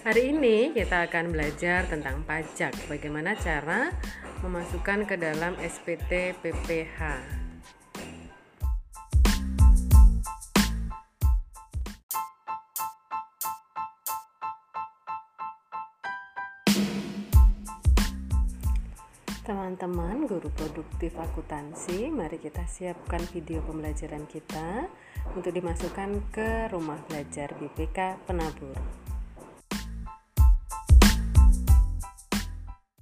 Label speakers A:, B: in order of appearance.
A: Hari ini kita akan belajar tentang pajak, bagaimana cara memasukkan ke dalam SPT PPH. Teman-teman guru produktif akuntansi, mari kita siapkan video pembelajaran kita untuk dimasukkan ke rumah belajar BPK Penabur.